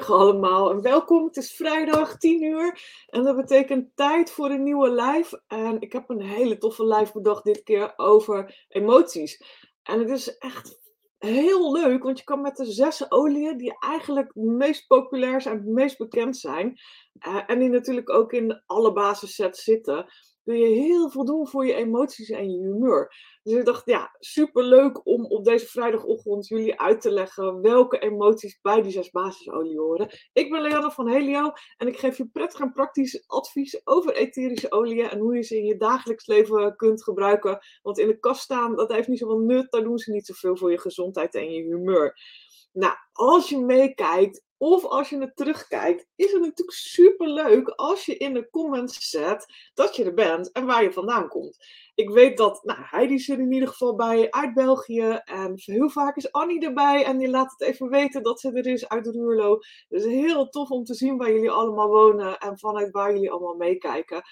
Goedemorgen allemaal en welkom. Het is vrijdag 10 uur en dat betekent tijd voor een nieuwe live. En ik heb een hele toffe live bedacht dit keer over emoties. En het is echt heel leuk, want je kan met de zes oliën die eigenlijk het meest populair zijn, het meest bekend zijn, eh, en die natuurlijk ook in alle basissets zitten, kun je heel veel doen voor je emoties en je humeur. Dus ik dacht, ja, superleuk om op deze vrijdagochtend jullie uit te leggen welke emoties bij die zes basisolie horen. Ik ben Leanne van Helio en ik geef je prettig en praktisch advies over etherische oliën en hoe je ze in je dagelijks leven kunt gebruiken. Want in de kast staan, dat heeft niet zoveel nut, daar doen ze niet zoveel voor je gezondheid en je humeur. Nou, als je meekijkt of als je het terugkijkt, is het natuurlijk super leuk als je in de comments zet dat je er bent en waar je vandaan komt. Ik weet dat nou, Heidi er in ieder geval bij uit België en heel vaak is Annie erbij en die laat het even weten dat ze er is uit Ruurlo. Dus heel tof om te zien waar jullie allemaal wonen en vanuit waar jullie allemaal meekijken.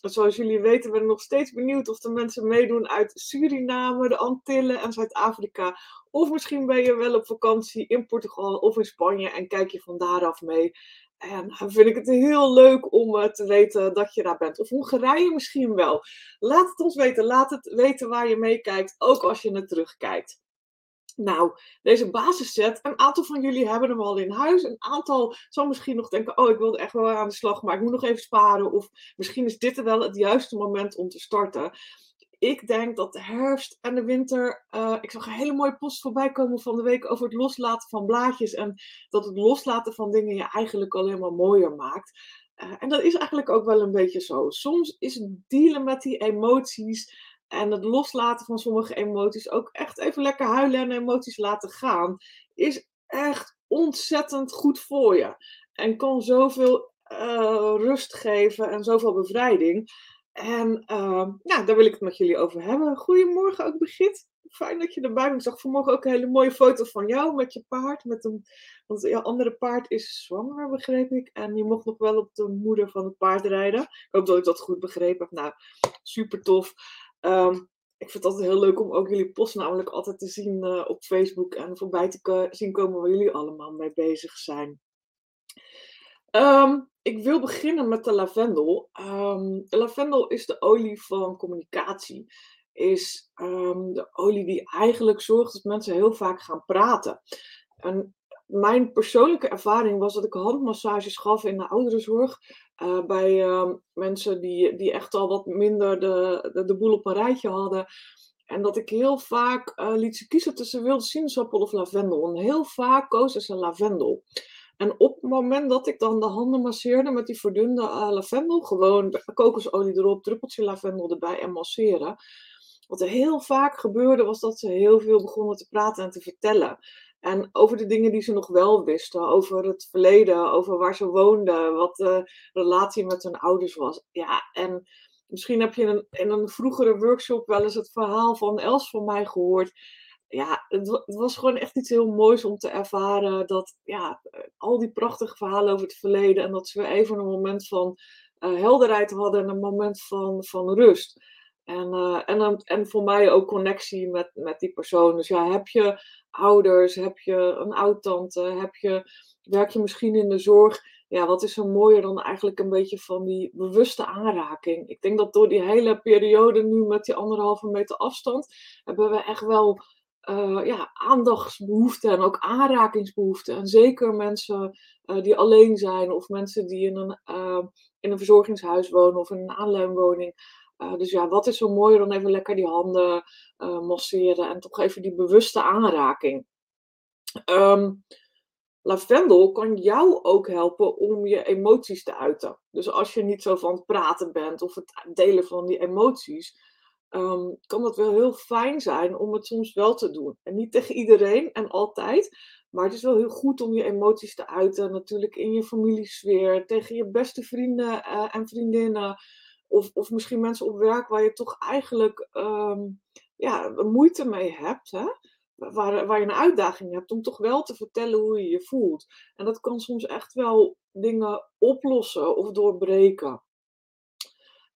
Zoals jullie weten ben ik nog steeds benieuwd of er mensen meedoen uit Suriname, de Antillen en Zuid-Afrika. Of misschien ben je wel op vakantie in Portugal of in Spanje en kijk je van daaraf mee. En dan vind ik het heel leuk om eh, te weten dat je daar bent. Of Hongarije misschien wel. Laat het ons weten. Laat het weten waar je meekijkt, ook als je het terugkijkt. Nou, deze basisset, een aantal van jullie hebben hem al in huis. Een aantal zal misschien nog denken, oh, ik wilde echt wel aan de slag, maar ik moet nog even sparen. Of misschien is dit er wel het juiste moment om te starten. Ik denk dat de herfst en de winter. Uh, ik zag een hele mooie post voorbij komen van de week over het loslaten van blaadjes. En dat het loslaten van dingen je eigenlijk alleen maar mooier maakt. Uh, en dat is eigenlijk ook wel een beetje zo. Soms is het dealen met die emoties en het loslaten van sommige emoties, ook echt even lekker huilen en emoties laten gaan, is echt ontzettend goed voor je. En kan zoveel uh, rust geven en zoveel bevrijding. En uh, nou, daar wil ik het met jullie over hebben. Goedemorgen ook Brigitte. Fijn dat je erbij bent. Ik zag vanmorgen ook een hele mooie foto van jou met je paard. Met een, want je andere paard is zwanger, begreep ik. En je mocht nog wel op de moeder van het paard rijden. Ik hoop dat ik dat goed begrepen heb. Nou, super tof. Um, ik vind het altijd heel leuk om ook jullie post namelijk altijd te zien uh, op Facebook en voorbij te zien komen waar jullie allemaal mee bezig zijn. Um, ik wil beginnen met de lavendel. Um, de lavendel is de olie van communicatie. Is de olie die eigenlijk zorgt dat mensen heel vaak gaan praten. En mijn persoonlijke ervaring was dat ik handmassages gaf in de ouderenzorg. Uh, bij uh, mensen die, die echt al wat minder de, de, de, boel op een rijtje hadden. En dat ik heel vaak uh, liet ze kiezen tussen wilde sinaasappel of lavendel. En heel vaak kozen ze lavendel. En op het moment dat ik dan de handen masseerde met die verdunde lavendel, gewoon kokosolie erop, druppeltje lavendel erbij en masseren. Wat er heel vaak gebeurde was dat ze heel veel begonnen te praten en te vertellen. En over de dingen die ze nog wel wisten, over het verleden, over waar ze woonden, wat de relatie met hun ouders was. Ja, en misschien heb je in een, een vroegere workshop wel eens het verhaal van Els van mij gehoord. Ja, het, was gewoon echt iets heel moois om te ervaren dat, ja, al die prachtige verhalen over het verleden en dat ze weer even een moment van uh, helderheid hadden en een moment van, van rust. En, uh, en, en voor mij ook connectie met, met die persoon. Dus ja, heb je ouders, heb je een oud-tante, heb je, werk je misschien in de zorg. Ja, wat is er mooier dan eigenlijk een beetje van die bewuste aanraking? Ik denk dat door die hele periode nu met die anderhalve meter afstand, hebben we echt wel uh, ja, aandachtsbehoefte en ook aanrakingsbehoefte. En zeker mensen uh, die alleen zijn of mensen die in een, uh, in een verzorgingshuis wonen of in een aanluimwoning. Uh, dus ja, wat is zo mooier dan even lekker die handen uh, masseren en toch even die bewuste aanraking. Um, lavendel kan jou ook helpen om je emoties te uiten. Dus als je niet zo van het praten bent of het delen van die emoties, um, kan dat wel heel fijn zijn om het soms wel te doen. En niet tegen iedereen en altijd, maar het is wel heel goed om je emoties te uiten. Natuurlijk in je familiesfeer, tegen je beste vrienden uh, en vriendinnen. Of, of misschien mensen op werk waar je toch eigenlijk um, ja, moeite mee hebt. Hè? Waar, waar je een uitdaging hebt om toch wel te vertellen hoe je je voelt. En dat kan soms echt wel dingen oplossen of doorbreken.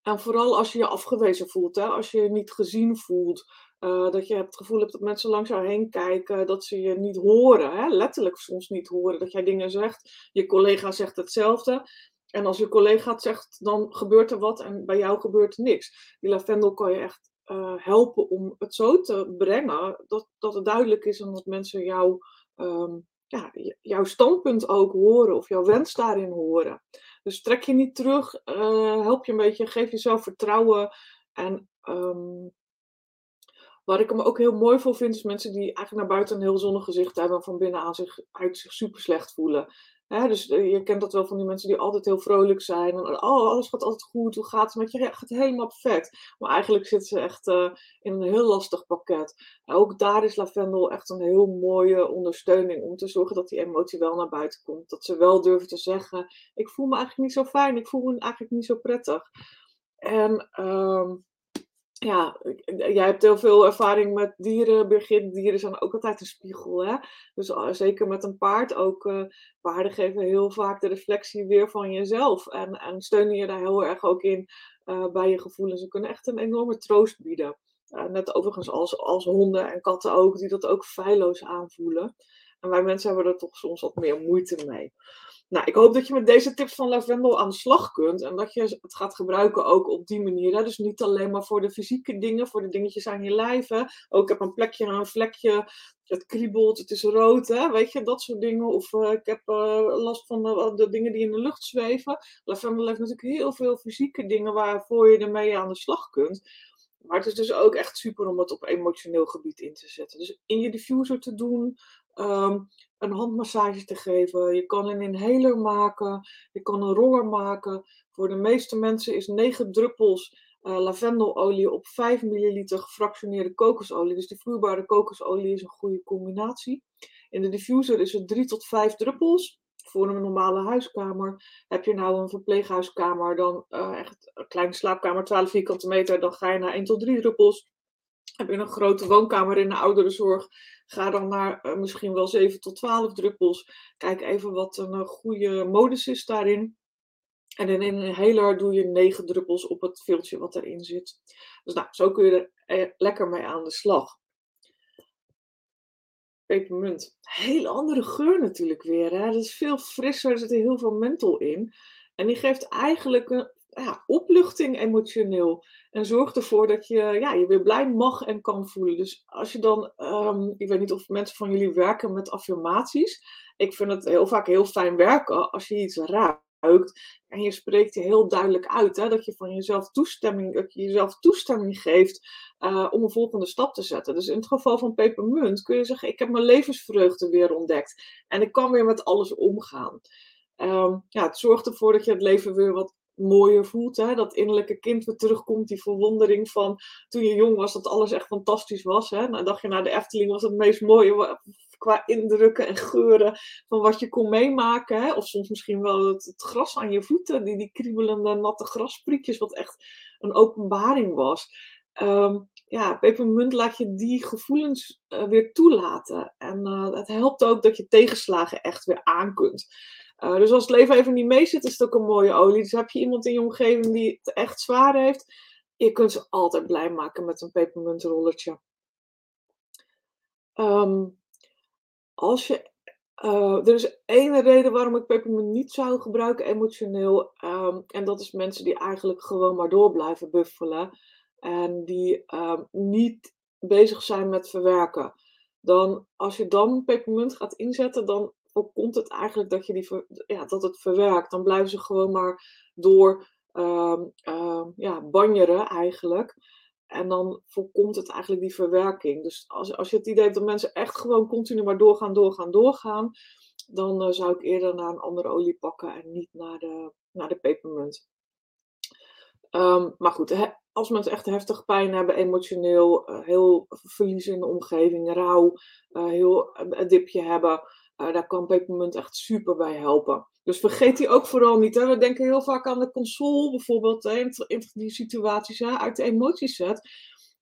En vooral als je je afgewezen voelt, hè? als je je niet gezien voelt, uh, dat je het gevoel hebt dat mensen langs jou heen kijken, dat ze je niet horen, hè? letterlijk soms niet horen, dat jij dingen zegt, je collega zegt hetzelfde. En als je collega het zegt, dan gebeurt er wat en bij jou gebeurt er niks. Die lavendel kan je echt uh, helpen om het zo te brengen dat, dat het duidelijk is en dat mensen jou, um, ja, jouw standpunt ook horen of jouw wens daarin horen. Dus trek je niet terug, uh, help je een beetje, geef jezelf vertrouwen. En um, wat ik hem ook heel mooi voor vind, is mensen die eigenlijk naar buiten een heel zonnig gezicht hebben en van binnen zich, uit zich super slecht voelen. Dus eh, je kent dat wel van die mensen die altijd heel vrolijk zijn. En, oh, alles gaat altijd goed. Hoe gaat het met je? Het gaat helemaal perfect. Maar eigenlijk zitten ze echt uh, in een heel lastig pakket. ook daar is lavendel echt een heel mooie ondersteuning om te zorgen dat die emotie wel naar buiten komt. Dat ze wel durven te zeggen: Ik voel me eigenlijk niet zo fijn. Ik voel me eigenlijk niet zo prettig. En uh, ja, jij hebt heel veel ervaring met dieren, Birgit. Dieren zijn ook altijd een spiegel. Hè? Dus uh, zeker met een paard ook. Uh, paarden geven heel vaak de reflectie weer van jezelf. En, en steunen je daar heel erg ook in bij je gevoelens. Ze kunnen echt een enorme troost bieden. net overigens als, als honden en katten ook, die dat ook feilloos aanvoelen. En wij mensen hebben er toch soms wat meer moeite mee. Nou, ik hoop dat je met deze tips van Lavendel aan de slag kunt. En dat je het gaat gebruiken ook op die manier. Hè? Dus niet alleen maar voor de fysieke dingen, voor de dingetjes aan je lijf. Hè? Ook ik heb een plekje een vlekje. Het kriebelt, het is rood. Hè? Weet je, dat soort dingen. Of uh, ik heb uh, last van de, de, dingen die in de lucht zweven. Lavendel heeft natuurlijk heel veel fysieke dingen waarvoor je ermee aan de slag kunt. Maar het is dus ook echt super om het op emotioneel gebied in te zetten. Dus in je diffuser te doen, um, een handmassage te geven. Je kan een inhaler maken. Je kan een roller maken. Voor de meeste mensen is 9 druppels uh, lavendelolie op 5 milliliter gefractioneerde kokosolie. Dus die vloeibare kokosolie is een goede combinatie. In de diffuser is het 3 tot 5 druppels. Voor een normale huiskamer. Heb je nou een verpleeghuiskamer, dan uh, echt een kleine slaapkamer, 12 vierkante meter, dan ga je naar 1 tot 3 druppels. Heb je een grote woonkamer in de ouderenzorg, ga dan naar uh, misschien wel 7 tot 12 druppels. Kijk even wat een uh, goede modus is daarin. En in een inhaler doe je 9 druppels op het viltje wat erin zit. Dus nou, zo kun je er eh, lekker mee aan de slag. Pepermunt. Hele andere geur natuurlijk weer. Hè? Dat is veel frisser, er zit heel veel menthol in. En die geeft eigenlijk een opluchting emotioneel. En zorgt ervoor dat je ja, je weer blij mag en kan voelen. Dus als je dan, um, ik weet niet of mensen van jullie werken met affirmaties. Ik vind het heel vaak heel fijn werken als je iets ruikt. En je spreekt je heel duidelijk uit. Hè, dat je van jezelf toestemming, jezelf toestemming geeft uh, om een volgende stap te zetten. Dus in het geval van pepermunt kun je zeggen: Ik heb mijn levensvreugde weer ontdekt. En ik kan weer met alles omgaan. Um, ja, het zorgt ervoor dat je het leven weer wat mooier voelt. Hè? Dat innerlijke kind weer terugkomt, die verwondering van toen je jong was, dat alles echt fantastisch was. Hè? Nou, dacht je naar de Efteling was het meest mooie qua indrukken en geuren van wat je kon meemaken. Hè? Of soms misschien wel het, gras aan je voeten, die, die kriebelende natte grasprietjes, wat echt een openbaring was. Um, ja, pepermunt laat je die gevoelens uh, weer toelaten. En uh, het helpt ook dat je tegenslagen echt weer aan kunt. Uh, dus als het leven even niet mee zit, is het ook een mooie olie. Dus heb je iemand in je omgeving die het echt zwaar heeft, je kunt ze altijd blij maken met een pepermuntrolletje. Um, als je, uh, er is één reden waarom ik pepermunt niet zou gebruiken emotioneel. Um, en dat is mensen die eigenlijk gewoon maar door blijven buffelen. En die um, niet bezig zijn met verwerken. Dan, als je dan pepermunt gaat inzetten, dan voorkomt het eigenlijk dat, je die ja, dat het verwerkt. Dan blijven ze gewoon maar door uh, ja, banjeren eigenlijk. En dan voorkomt het eigenlijk die verwerking. Dus als, als je het idee hebt dat mensen echt gewoon continu maar doorgaan, doorgaan, doorgaan, dan uh, zou ik eerder naar een andere olie pakken en niet naar de, naar de pepermunt. Um, maar goed, als mensen echt heftig pijn hebben, emotioneel, uh, heel verlies in de omgeving, rouw, uh, heel een dipje hebben, daar kan pepermunt echt super bij helpen. Dus vergeet die ook vooral niet. Hè. We denken heel vaak aan de console bijvoorbeeld, in die situaties hè, uit de emotieset.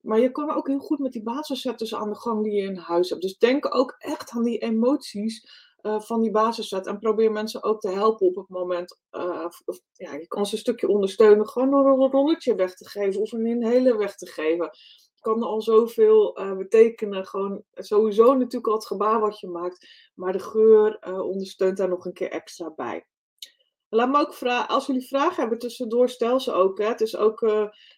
Maar je kan ook heel goed met die basissetters aan de gang die je in huis hebt. Dus denk ook echt aan die emoties uh, van die basisset. En probeer mensen ook te helpen op het moment. Of, ja, je kan ze een stukje ondersteunen, gewoon een rolletje weg te geven of een inhaler weg te geven. Kan al zoveel uh, betekenen. Gewoon sowieso natuurlijk al het gebaar wat je maakt. Maar de geur ondersteunt daar nog een keer extra bij. Laat me ook vragen, als jullie vragen hebben tussendoor, stel ze ook. Hè. Het is ook,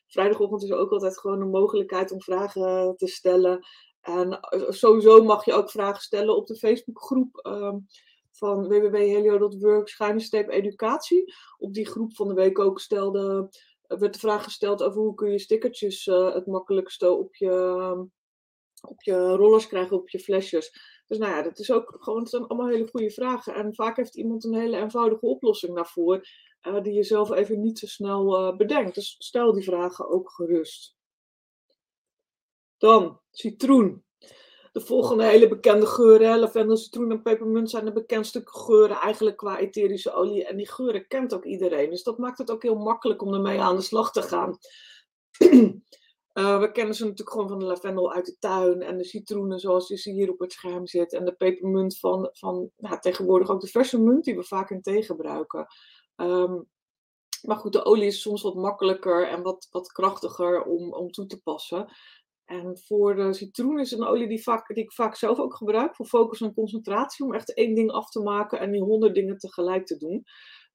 vrijdagochtend is ook altijd gewoon een mogelijkheid om vragen te stellen. En eh, sowieso mag je ook vragen stellen op de Facebookgroep um, van www.helio.work-educatie. Op die groep van de week ook stelde, werd de vraag gesteld over hoe kun je stickertjes uh, het makkelijkste op je, op je rollers krijgen, op je flesjes. Dus nou ja, dat is ook gewoon, het zijn allemaal hele goede vragen. En vaak heeft iemand een hele eenvoudige oplossing daarvoor, uh, die je zelf even niet zo snel bedenkt. Dus stel die vragen ook gerust. Dan citroen. De volgende hele bekende geuren, lavendel, citroen en pepermunt zijn de bekendste geuren eigenlijk qua etherische olie. En die geuren kent ook iedereen. Dus dat maakt het ook heel makkelijk om ermee aan de slag te gaan. Uh, we kennen ze natuurlijk gewoon van de lavendel uit de tuin en de citroenen zoals die ze hier op het scherm zit. En de pepermunt van, van nou, tegenwoordig ook de verse munt die we vaak in thee gebruiken. Um, maar goed, de olie is soms wat makkelijker en wat, wat krachtiger om, om toe te passen. En voor de citroen is een olie die, vaak, ik vaak zelf ook gebruik voor focus en concentratie. Om echt één ding af te maken en die honderd dingen tegelijk te doen.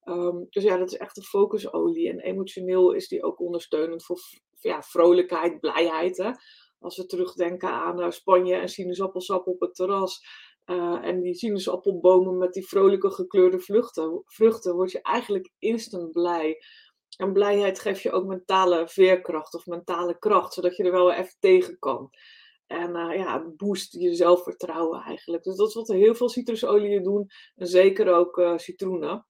Um, dus ja, dat is echt een focusolie. En emotioneel is die ook ondersteunend voor ja, vrolijkheid, blijheid. Hè? Als we terugdenken aan uh, Spanje en sinaasappelsap op het terras. Uh, en die sinaasappelbomen met die vrolijke gekleurde vluchten, vruchten, word je eigenlijk instant blij. En blijheid geeft je ook mentale veerkracht of mentale kracht, zodat je er wel even tegen kan. En uh, ja, boost je zelfvertrouwen eigenlijk. Dus dat is wat heel veel citrusolieën doen. En zeker ook uh, citroenen.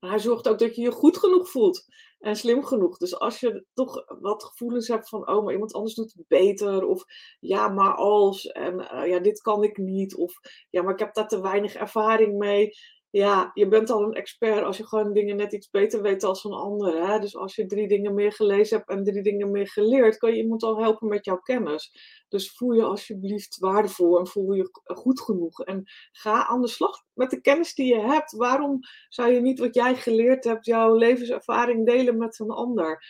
Maar hij zorgt ook dat je je goed genoeg voelt. En slim genoeg. Dus als je toch wat gevoelens hebt van, oh, maar iemand anders doet het beter. Of ja, maar als. En uh, ja, dit kan ik niet. Of ja, maar ik heb daar te weinig ervaring mee ja, je bent al een expert als je gewoon dingen net iets beter weet als een ander. Hè? Dus als je drie dingen meer gelezen hebt en drie dingen meer geleerd, kan je iemand al helpen met jouw kennis. Dus voel je alsjeblieft waardevol en voel je goed genoeg. En ga aan de slag met de kennis die je hebt. Waarom zou je niet wat jij geleerd hebt, jouw levenservaring delen met een ander?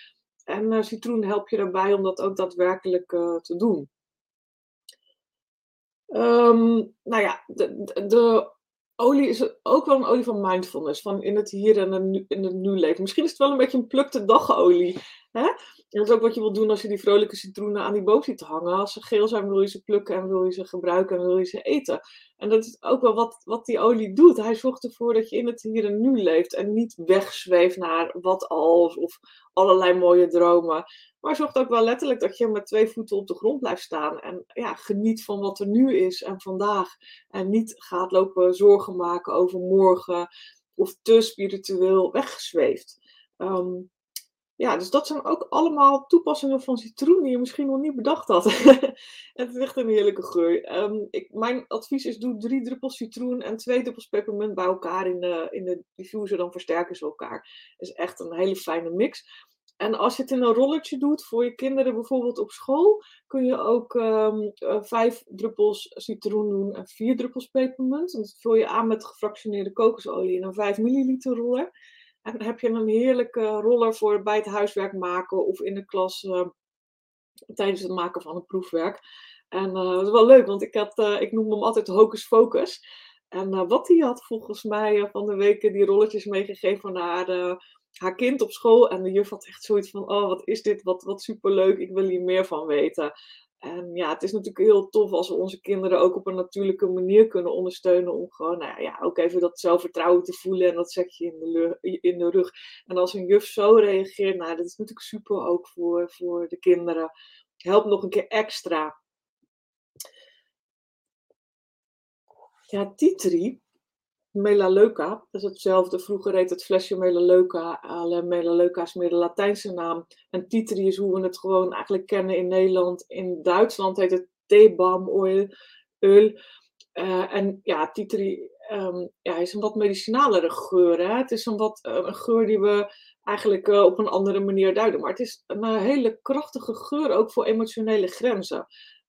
En uh, citroen helpt je daarbij om dat ook daadwerkelijk uh, te doen. Um, nou ja, de olie is ook wel een olie van mindfulness. Van in het hier en nu, in het nu leven. Misschien is het wel een beetje een plukte dagolie. Hè? En dat is ook wat je wil doen als je die vrolijke citroenen aan die boom ziet hangen. Als ze geel zijn, wil je ze plukken en wil je ze gebruiken en wil je ze eten. En dat is ook wel wat, wat die olie doet. Hij zorgt ervoor dat je in het hier en nu leeft en niet wegzweeft naar wat als of allerlei mooie dromen. Maar zorgt ook wel letterlijk dat je met twee voeten op de grond blijft staan. En ja, geniet van wat er nu is en vandaag. En niet gaat lopen zorgen maken over morgen of te spiritueel weggezweefd. Um, ja, dus dat zijn ook allemaal toepassingen van citroen die je misschien nog niet bedacht had. het is echt een heerlijke geur. Um, ik, mijn advies is: doe drie druppels citroen en twee druppels pepermunt bij elkaar in de, in de diffuser. Dan versterken ze elkaar. Dat is echt een hele fijne mix. En als je het in een rolletje doet voor je kinderen bijvoorbeeld op school, kun je ook um, vijf druppels citroen doen en vier druppels pepermunt. Dat vul je aan met gefractioneerde kokosolie in een 5 milliliter roller. En dan heb je een heerlijke roller voor bij het huiswerk maken of in de klas uh, tijdens het maken van een proefwerk. En uh, dat is wel leuk, want ik, had, ik noemde hem altijd Hocus Focus. En wat die had volgens mij van de week die rolletjes meegegeven naar haar kind op school. En de juf had echt zoiets van, oh wat is dit, wat, wat superleuk, ik wil hier meer van weten. En ja, het is natuurlijk heel tof als we onze kinderen ook op een natuurlijke manier kunnen ondersteunen. Om gewoon, nou ja, ook even dat zelfvertrouwen te voelen. En dat je in de, in de rug. En als een juf zo reageert, nou, dat is natuurlijk super ook voor, voor de kinderen. Helpt nog een keer extra. Ja, Titri, melaleuca, dat is hetzelfde. Vroeger heet het flesje melaleuca. Alle melaleuca is meer de Latijnse naam. En titri is hoe we het gewoon eigenlijk kennen in Nederland. In Duitsland heet het theebamoil. Uh, en ja, titri um, ja, is een wat medicinalere geur. Hè? Het is een, wat, uh, een geur die we eigenlijk uh, op een andere manier duiden. Maar het is een hele krachtige geur ook voor emotionele grenzen.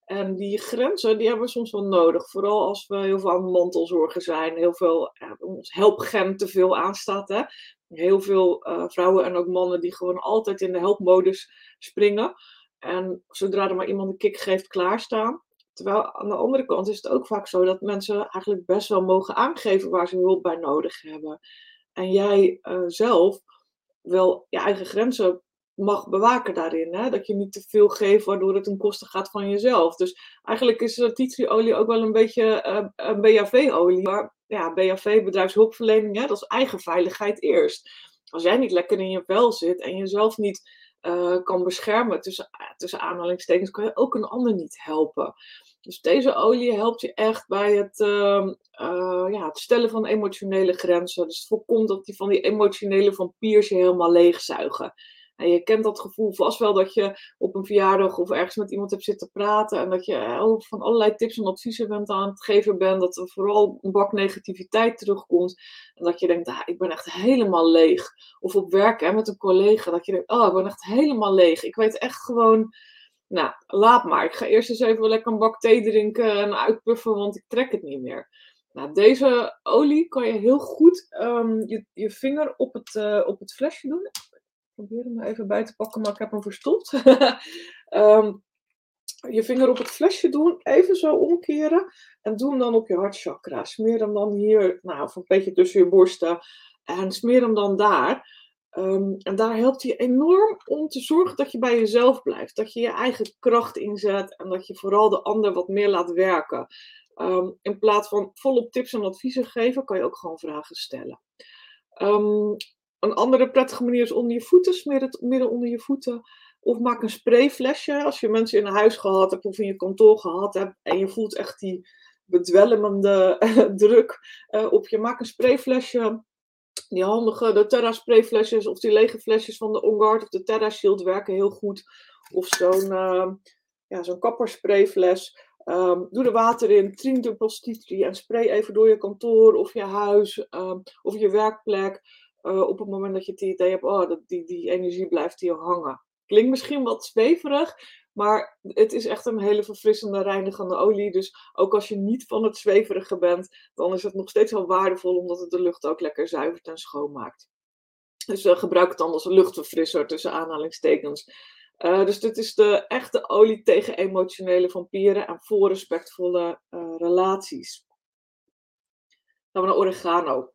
En die grenzen, die hebben we soms wel nodig. Vooral als we heel veel aan mantelzorgen zijn. Heel veel, ons helpgen te veel aanstaat. Hè? Heel veel uh, vrouwen en ook mannen die gewoon altijd in de helpmodus springen. En zodra er maar iemand een kick geeft, klaarstaan. Terwijl aan de andere kant is het ook vaak zo dat mensen eigenlijk best wel mogen aangeven waar ze hulp bij nodig hebben. En jij uh, zelf wel je eigen grenzen mag bewaken daarin. Hè? Dat je niet te veel geeft waardoor het ten koste gaat van jezelf. Dus eigenlijk is tea olie ook wel een beetje een BHV-olie. Maar ja, BHV, bedrijfshulpverlening, hè, dat is eigen veiligheid eerst. Als jij niet lekker in je vel zit en jezelf niet uh, kan beschermen, tussen, tussen aanhalingstekens, kan je ook een ander niet helpen. Dus deze olie helpt je echt bij het, uh, ja, het stellen van emotionele grenzen. Dus het voorkomt dat die van die emotionele vampiers je helemaal leegzuigen. Je kent dat gevoel vast wel dat je op een verjaardag of ergens met iemand hebt zitten praten. En dat je eh, van allerlei tips en adviezen bent aan het geven bent. Dat er vooral een bak negativiteit terugkomt. En dat je denkt, ah, ik ben echt helemaal leeg. Of op werk hè, met een collega. Dat je denkt, oh, ik ben echt helemaal leeg. Ik weet echt gewoon, nou, laat maar. Ik ga eerst eens even lekker een bak thee drinken en uitpuffen, want ik trek het niet meer. Nou, deze olie kan je heel goed um, je, je vinger op het, uh, op het flesje doen probeer hem even bij te pakken, maar ik heb hem verstopt. um, je vinger op het flesje doen, even zo omkeren en doe hem dan op je hartchakra. Smeer hem dan hier, nou, of een beetje tussen je borsten en smeer hem dan daar. Um, en daar helpt hij enorm om te zorgen dat je bij jezelf blijft. Dat je je eigen kracht inzet en dat je vooral de ander wat meer laat werken. Um, in plaats van volop tips en adviezen geven, kan je ook gewoon vragen stellen. Een andere prettige manier is onder je voeten. Smeer het midden onder je voeten. Of maak een sprayflesje. Als je mensen in huis gehad hebt of in je kantoor gehad hebt. En je voelt echt die bedwelmende druk uh, op je. Maak een sprayflesje. Die handige, de Terra sprayflesjes of die lege flesjes van de OnGuard of de Terra Shield werken heel goed. Of zo'n uh, ja, zo'n kappersprayfles. Um, doe er water in, 10 druppels tea en spray even door je kantoor of je huis um, of je werkplek. Uh, op het moment dat je het idee hebt, oh, dat die, die energie blijft hier hangen. Klinkt misschien wat zweverig, maar het is echt een hele verfrissende, reinigende olie. Dus ook als je niet van het zweverige bent, dan is het nog steeds wel waardevol, omdat het de lucht ook lekker zuivert en schoonmaakt. Dus uh, gebruik het dan als luchtverfrisser tussen aanhalingstekens. Uh, dus dit is de echte olie tegen emotionele vampieren en voor respectvolle relaties. Dan gaan we naar oregano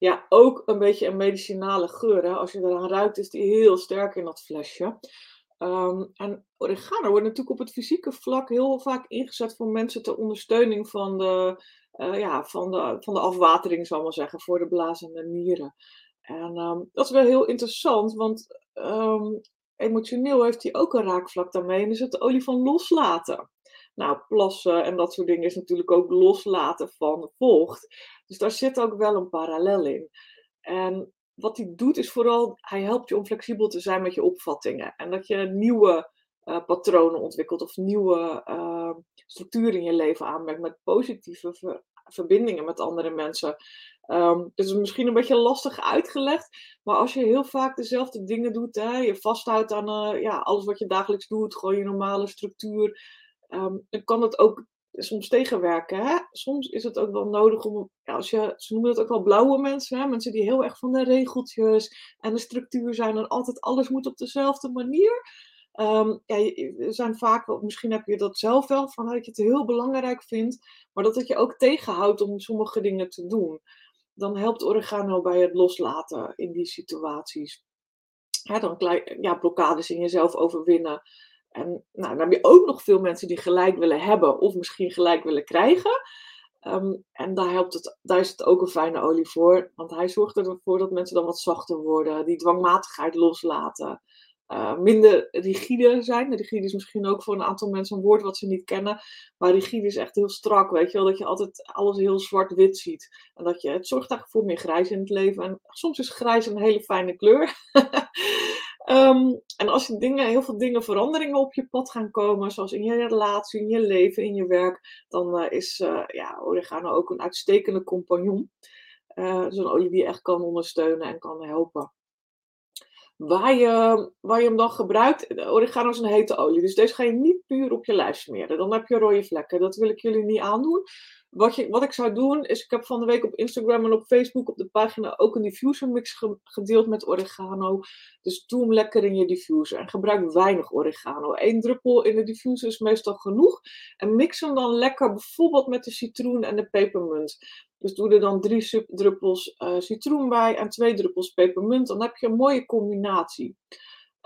ja, ook een beetje een medicinale geur. Hè? Als je eraan ruikt, is die heel sterk in dat flesje. Um, en oregano wordt natuurlijk op het fysieke vlak heel vaak ingezet voor mensen ter ondersteuning van de, uh, ja, van de, van de afwatering, zal ik maar zeggen, voor de blazende nieren. En um, dat is wel heel interessant, want um, emotioneel heeft hij ook een raakvlak daarmee en is het olie van loslaten. Nou, plassen en dat soort dingen is natuurlijk ook loslaten van vocht. Dus daar zit ook wel een parallel in. En wat hij doet is vooral, hij helpt je om flexibel te zijn met je opvattingen. En dat je nieuwe uh, patronen ontwikkelt of nieuwe uh, structuren in je leven aanbrengt met positieve ver verbindingen met andere mensen. Um, het is misschien een beetje lastig uitgelegd, maar als je heel vaak dezelfde dingen doet, hè, je vasthoudt aan uh, ja, alles wat je dagelijks doet, gewoon je normale structuur, um, dan kan het ook soms tegenwerken. Soms is het ook wel nodig om, als je, ze noemen het ook wel blauwe mensen, hè? mensen die heel erg van de regeltjes en de structuur zijn en altijd alles moet op dezelfde manier. Um, ja, er zijn vaak, misschien heb je dat zelf wel, van dat je het heel belangrijk vindt, maar dat het je ook tegenhoudt om sommige dingen te doen. Dan helpt oregano bij het loslaten in die situaties. dan ja, blokkades in jezelf overwinnen. En nou, dan heb je ook nog veel mensen die gelijk willen hebben of misschien gelijk willen krijgen. Um, en daar, helpt het, daar is het ook een fijne olie voor. Want hij zorgt ervoor dat mensen dan wat zachter worden, die dwangmatigheid loslaten. Uh, minder rigide zijn. Rigide is misschien ook voor een aantal mensen een woord wat ze niet kennen. Maar rigide is echt heel strak, weet je wel. Dat je altijd alles heel zwart-wit ziet. En dat je, het zorgt eigenlijk voor meer grijs in het leven. En soms is grijs een hele fijne kleur. Um, en als dingen, heel veel dingen, veranderingen op je pad gaan komen, zoals in je relatie, in je leven, in je werk, dan uh, is uh, ja, oregano ook een uitstekende compagnon. Uh, olie die je echt kan ondersteunen en kan helpen. waar je, waar je hem dan gebruikt. Oregano is een hete olie, dus deze ga je niet puur op je lijf smeren. Dan heb je rode vlekken. Dat wil ik jullie niet aandoen. Wat, wat ik zou doen, is ik heb van de week op Instagram en op Facebook op de pagina ook een diffuser mix gedeeld met oregano. Dus doe hem lekker in je diffuser en gebruik weinig oregano. Eén druppel in de diffuser is meestal genoeg. En mix hem dan lekker bijvoorbeeld met de citroen en de pepermunt. Dus doe er dan drie druppels uh, citroen bij en twee druppels pepermunt. Dan heb je een mooie combinatie.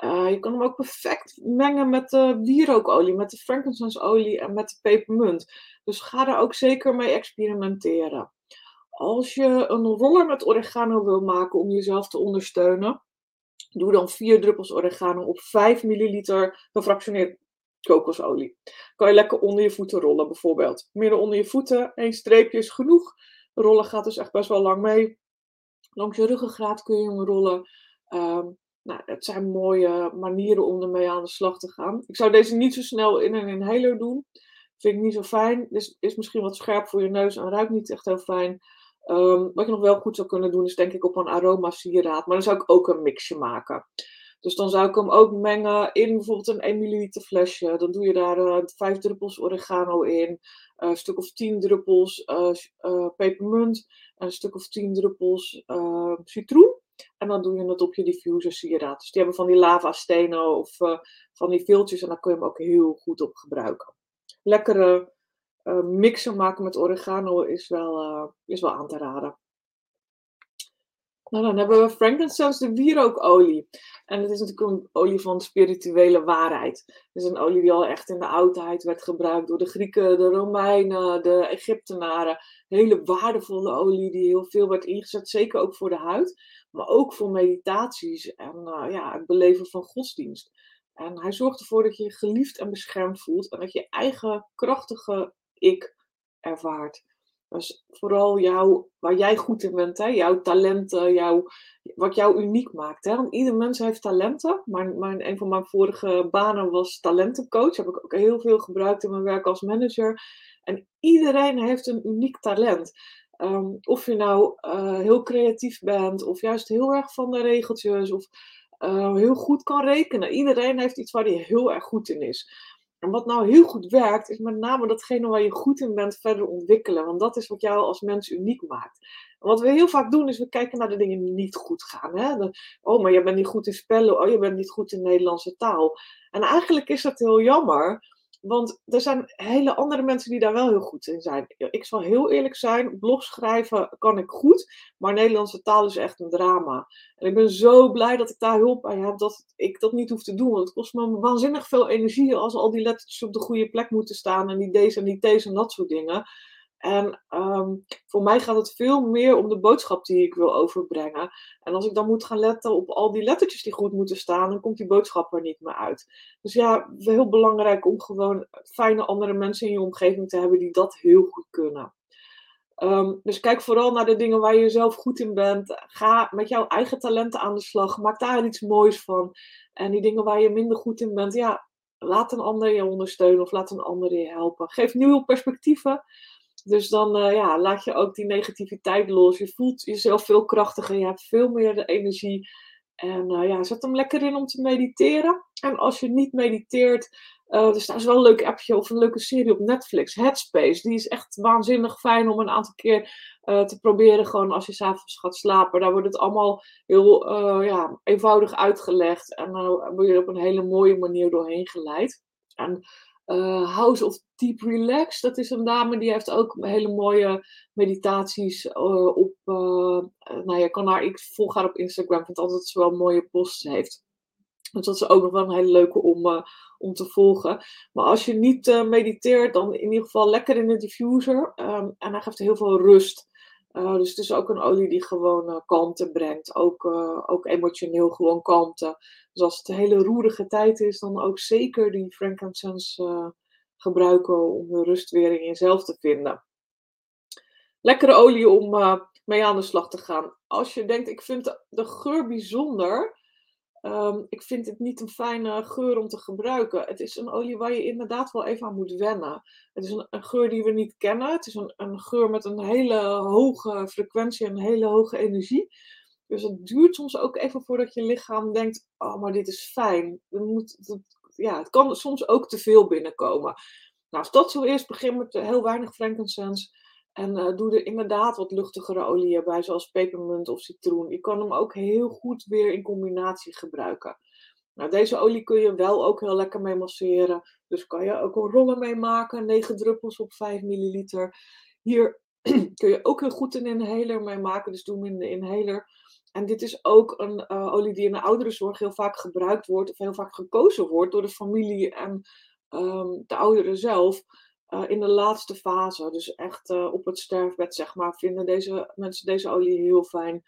Uh, je kan hem ook perfect mengen met de wierookolie, met de frankincense olie en met de pepermunt. Dus ga daar ook zeker mee experimenteren. Als je een roller met oregano wil maken om jezelf te ondersteunen, doe dan 4 druppels oregano op 5 milliliter gefractioneerd kokosolie. Kan je lekker onder je voeten rollen bijvoorbeeld. Midden onder je voeten, één streepje is genoeg. Rollen gaat dus echt best wel lang mee. Langs je ruggengraat kun je hem rollen. Um, nou, het zijn mooie manieren om ermee aan de slag te gaan. Ik zou deze niet zo snel in een inhaler doen. Vind ik niet zo fijn. Dus is misschien wat scherp voor je neus en ruikt niet echt heel fijn. Um, wat je nog wel goed zou kunnen doen, is denk ik op een aroma sieraad. Maar dan zou ik ook een mixje maken. Dus dan zou ik hem ook mengen in bijvoorbeeld een 1 ml flesje. Dan doe je daar eh, 5 druppels oregano in, uh, een stuk of 10 druppels uh, pepermunt en een stuk of 10 druppels citroen. En dan doe je het op je diffuser sieraad. Dus die hebben van die lava stenen of van die viltjes en daar kun je hem ook heel goed op gebruiken. Lekkere mixen maken met oregano is wel, is wel aan te raden. Nou, dan hebben we frankincense, de wierookolie. En het is natuurlijk een olie van spirituele waarheid. Is een olie die al echt in de oudheid werd gebruikt door de Grieken, de Romeinen, de Egyptenaren. Hele waardevolle olie die heel veel werd ingezet, zeker ook voor de huid. Maar ook voor meditaties en uh, ja, het beleven van godsdienst. En hij zorgt ervoor dat je je geliefd en beschermd voelt en dat je eigen krachtige ik ervaart. Vooral jou, waar jij goed in bent, hè? jouw talenten, jouw, wat jou uniek maakt. Hè? Want ieder mens heeft talenten. Mijn, mijn, een van mijn vorige banen was talentencoach. Heb ik ook heel veel gebruikt in mijn werk als manager. En iedereen heeft een uniek talent. Ehm, of je nou uh, heel creatief bent, of juist heel erg van de regeltjes, of uh, heel goed kan rekenen. Iedereen heeft iets waar hij heel erg goed in is. En wat nou heel goed werkt, is met name datgene waar je goed in bent verder ontwikkelen. Want dat is wat jou als mens uniek maakt. En wat we heel vaak doen, is we kijken naar de dingen die niet goed gaan. Hè? oh, maar je bent niet goed in spellen. Oh, je bent niet goed in Nederlandse taal. En eigenlijk is dat heel jammer. Want er zijn hele andere mensen die daar wel heel goed in zijn. Ik zal heel eerlijk zijn, blog schrijven kan ik goed, maar Nederlandse taal is echt een drama. En ik ben zo blij dat ik daar hulp bij heb, dat ik dat niet hoef te doen. Want het kost me waanzinnig veel energie als al die lettertjes op de goede plek moeten staan en die deze en die deze en dat soort dingen. En um, voor mij gaat het veel meer om de boodschap die ik wil overbrengen. En als ik dan moet gaan letten op al die lettertjes die goed moeten staan, dan komt die boodschap er niet meer uit. Dus ja, heel belangrijk om gewoon fijne andere mensen in je omgeving te hebben die dat heel goed kunnen. Um, dus kijk vooral naar de dingen waar je zelf goed in bent. Ga met jouw eigen talenten aan de slag. Maak daar iets moois van. En die dingen waar je minder goed in bent, ja, laat een ander je ondersteunen of laat een ander je helpen. Geef nieuwe perspectieven. Dus dan uh, ja, laat je ook die negativiteit los. Je voelt jezelf veel krachtiger. Je hebt veel meer energie. En uh, ja, zet hem lekker in om te mediteren. En als je niet mediteert, uh, er staat wel een leuk appje of een leuke serie op Netflix, Headspace. Die is echt waanzinnig fijn om een aantal keer te proberen. Gewoon als je s'avonds gaat slapen. Daar wordt het allemaal heel ja, eenvoudig uitgelegd. En dan word je op een hele mooie manier doorheen geleid. En uh, House of Deep Relax. Dat is een dame die heeft ook hele mooie meditaties uh, op. Uh, nou, je kan haar, ik volg haar op Instagram. Vind altijd ze wel mooie posts heeft. Dus dat is ook nog wel een hele leuke om, om te volgen. Maar als je niet mediteert, dan in ieder geval lekker in de diffuser. Um, en hij geeft heel veel rust. Uh, dus het is ook een olie die gewoon uh, kalmte brengt. Ook, uh, ook emotioneel gewoon kalmte. Dus als het een hele roerige tijd is, dan ook zeker die frankincense gebruiken om de rust weer in jezelf te vinden. Lekkere olie om mee aan de slag te gaan. Als je denkt, ik vind de geur bijzonder. Um, ik vind het niet een fijne geur om te gebruiken. Het is een olie waar je inderdaad wel even aan moet wennen. Het is een, geur die we niet kennen. Het is een, geur met een hele hoge frequentie en een hele hoge energie. Dus het duurt soms ook even voordat je lichaam denkt: oh, maar dit is fijn. moet, ja, het kan soms ook te veel binnenkomen. Nou, als dat zo is, begin met heel weinig frankincense. En uh, doe er inderdaad wat luchtigere oliën bij, zoals pepermunt of citroen. Je kan hem ook heel goed weer in combinatie gebruiken. Nou, deze olie kun je wel ook heel lekker mee masseren. Dus kan je ook een rollen mee maken, 9 druppels op 5 milliliter. Hier kun je ook heel goed een inhaler mee maken, dus doe hem in de inhaler. En dit is ook een uh, olie die in de ouderenzorg heel vaak gebruikt wordt, of heel vaak gekozen wordt door de familie en um, de ouderen zelf. Uh, in de laatste fase, dus echt uh, op het sterfbed, zeg maar, vinden deze mensen deze olie heel fijn.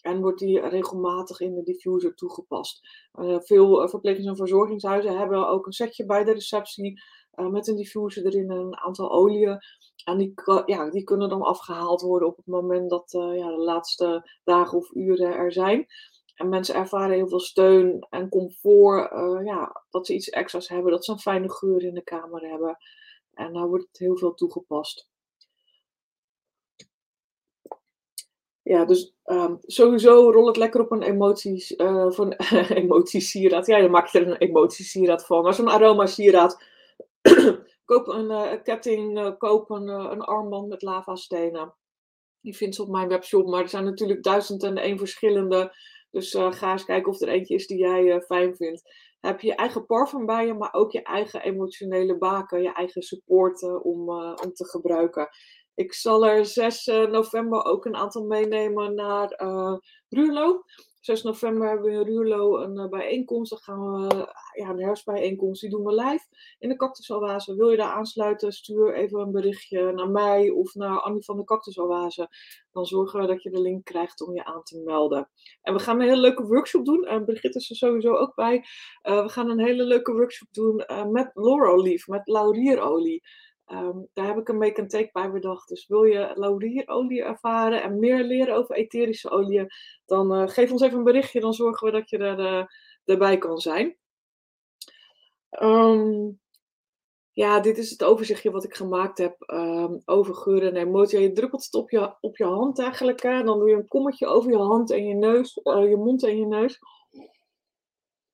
En wordt die regelmatig in de diffuser toegepast. Uh, veel verplegings- en verzorgingshuizen hebben ook een setje bij de receptie met een diffuser erin en een aantal oliën. En die, ja, die kunnen dan afgehaald worden op het moment dat ja, de laatste dagen of uren er zijn. En mensen ervaren heel veel steun en comfort. Ja, dat ze iets extra's hebben, dat ze een fijne geur in de kamer hebben. En daar wordt het heel veel toegepast. Ja, dus um, sowieso rol het lekker op een emoties, uh, van emotiesieraad. Ja, je er een emotiesieraad van. Maar zo'n aroma sieraad koop een uh, ketting, uh, koop een, een armband met lavastenen. Die vindt ze op mijn webshop, maar er zijn natuurlijk duizend en één verschillende. Dus ga eens kijken of er eentje is die jij fijn vindt. Heb je je eigen parfum bij je, maar ook je eigen emotionele baken, je eigen supporten om, om te gebruiken. Ik zal er 6 november ook een aantal meenemen naar Ruurlo. 6 november hebben we in Ruurlo een uh, bijeenkomst. Dan gaan we, uh, ja, een herfstbijeenkomst, die doen we live in de Cactusoase. Wil je daar aansluiten, stuur even een berichtje naar mij of naar Annie van de Cactusoase. Dan zorgen we dat je de link krijgt om je aan te melden. En we gaan een hele leuke workshop doen. En Brigitte is er sowieso ook bij. Uh, we gaan een hele leuke workshop doen met Laurel Leaf, met laurierolie. Um, daar heb ik een make and take bij bedacht. Dus wil je laurierolie ervaren en meer leren over etherische oliën, dan uh, geef ons even een berichtje. Dan zorgen we dat je er, uh, erbij kan zijn. Um, ja, dit is het overzichtje wat ik gemaakt heb um, over geuren en emotie. Je druppelt het op je, op je hand eigenlijk. Hè? Dan doe je een kommetje over je hand en je neus, uh, je mond en je neus.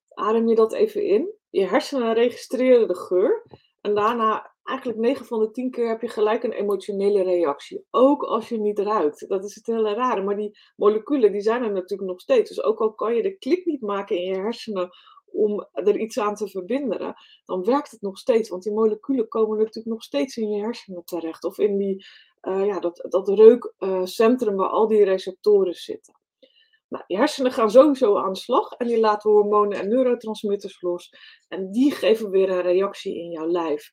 Adem je dat even in. Je hersenen registreren de geur. En daarna eigenlijk 9 van de 10 keer heb je gelijk een emotionele reactie. Ook als je niet ruikt. Dat is het hele rare. Maar die moleculen die zijn er natuurlijk nog steeds. Dus ook al kan je de klik niet maken in je hersenen om er iets aan te verbinden, dan werkt het nog steeds. Want die moleculen komen natuurlijk nog steeds in je hersenen terecht. Of in die, uh, ja, dat, dat reukcentrum waar al die receptoren zitten. Nou, je hersenen gaan sowieso aan de slag en die laten hormonen en neurotransmitters los. En die geven weer een reactie in jouw lijf.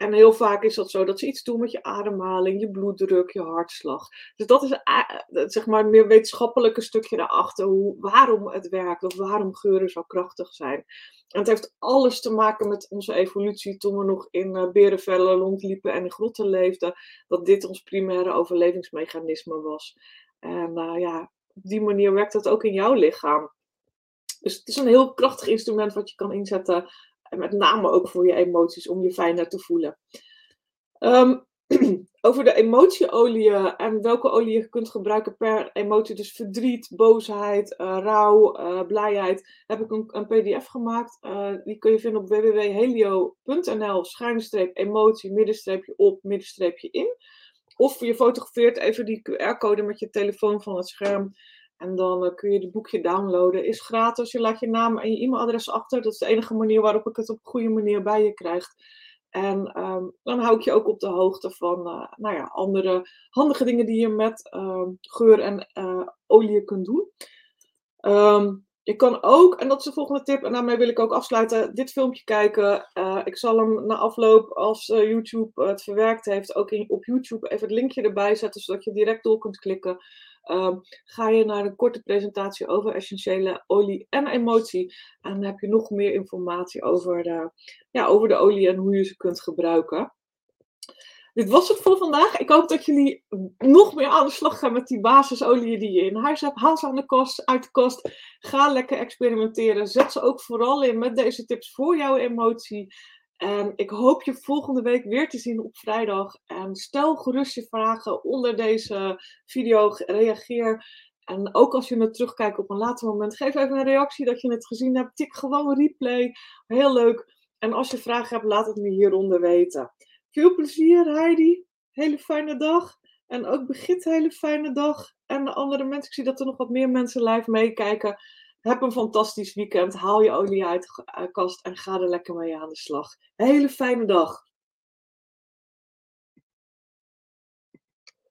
En heel vaak is dat zo dat ze iets doen met je ademhaling, je bloeddruk, je hartslag. Dus dat is uh, zeg maar een meer wetenschappelijke stukje daarachter, hoe, waarom het werkt of waarom geuren zo krachtig zijn. En het heeft alles te maken met onze evolutie toen we nog in uh, berenvellen rondliepen en in grotten leefden, dat dit ons primaire overlevingsmechanisme was. En uh, ja, op die manier werkt het ook in jouw lichaam. Dus het is een heel krachtig instrument wat je kan inzetten en met name ook voor je emoties, om je fijner te voelen. Um, over de emotieolieën en welke olie je kunt gebruiken per emotie, dus verdriet, boosheid, uh, rouw, uh, blijheid, heb ik een, een pdf gemaakt. Uh, die kun je vinden op www.helio.nl, schuinstreep emotie, middenstreepje op, middenstreepje in. Of je fotografeert even die QR-code met je telefoon van het scherm en dan uh, kun je het boekje downloaden. Is gratis. Je laat je naam en je e-mailadres achter. Dat is de enige manier waarop ik het op een goede manier bij je krijg. En um, dan hou ik je ook op de hoogte van uh, nou ja, andere handige dingen die je met uh, geur en uh, olie kunt doen. Um, je kan ook, en dat is de volgende tip, en daarmee wil ik ook afsluiten, dit filmpje kijken. ik zal hem na afloop, als YouTube het verwerkt heeft, ook in, op YouTube even het linkje erbij zetten, zodat je direct door kunt klikken. Um, ga je naar een korte presentatie over essentiële olie en emotie. En dan heb je nog meer informatie over de, ja, over de olie en hoe je ze kunt gebruiken. Dit was het voor vandaag. Ik hoop dat jullie nog meer aan de slag gaan met die basisolie die je in huis hebt. Haal ze aan de kost, uit de kost. Ga lekker experimenteren. Zet ze ook vooral in met deze tips voor jouw emotie. En ik hoop je volgende week weer te zien op vrijdag. En stel gerust je vragen onder deze video. Reageer En ook als je het terugkijkt op een later moment, geef even een reactie dat je het gezien hebt. Tik gewoon replay. Heel leuk. En als je vragen hebt, laat het me hieronder weten. Veel plezier, Heidi. Hele fijne dag. En ook Begit, hele fijne dag. En de andere mensen, ik zie dat er nog wat meer mensen live meekijken. Heb een fantastisch weekend. Haal je olie uit de kast en ga er lekker mee aan de slag. Hele fijne dag.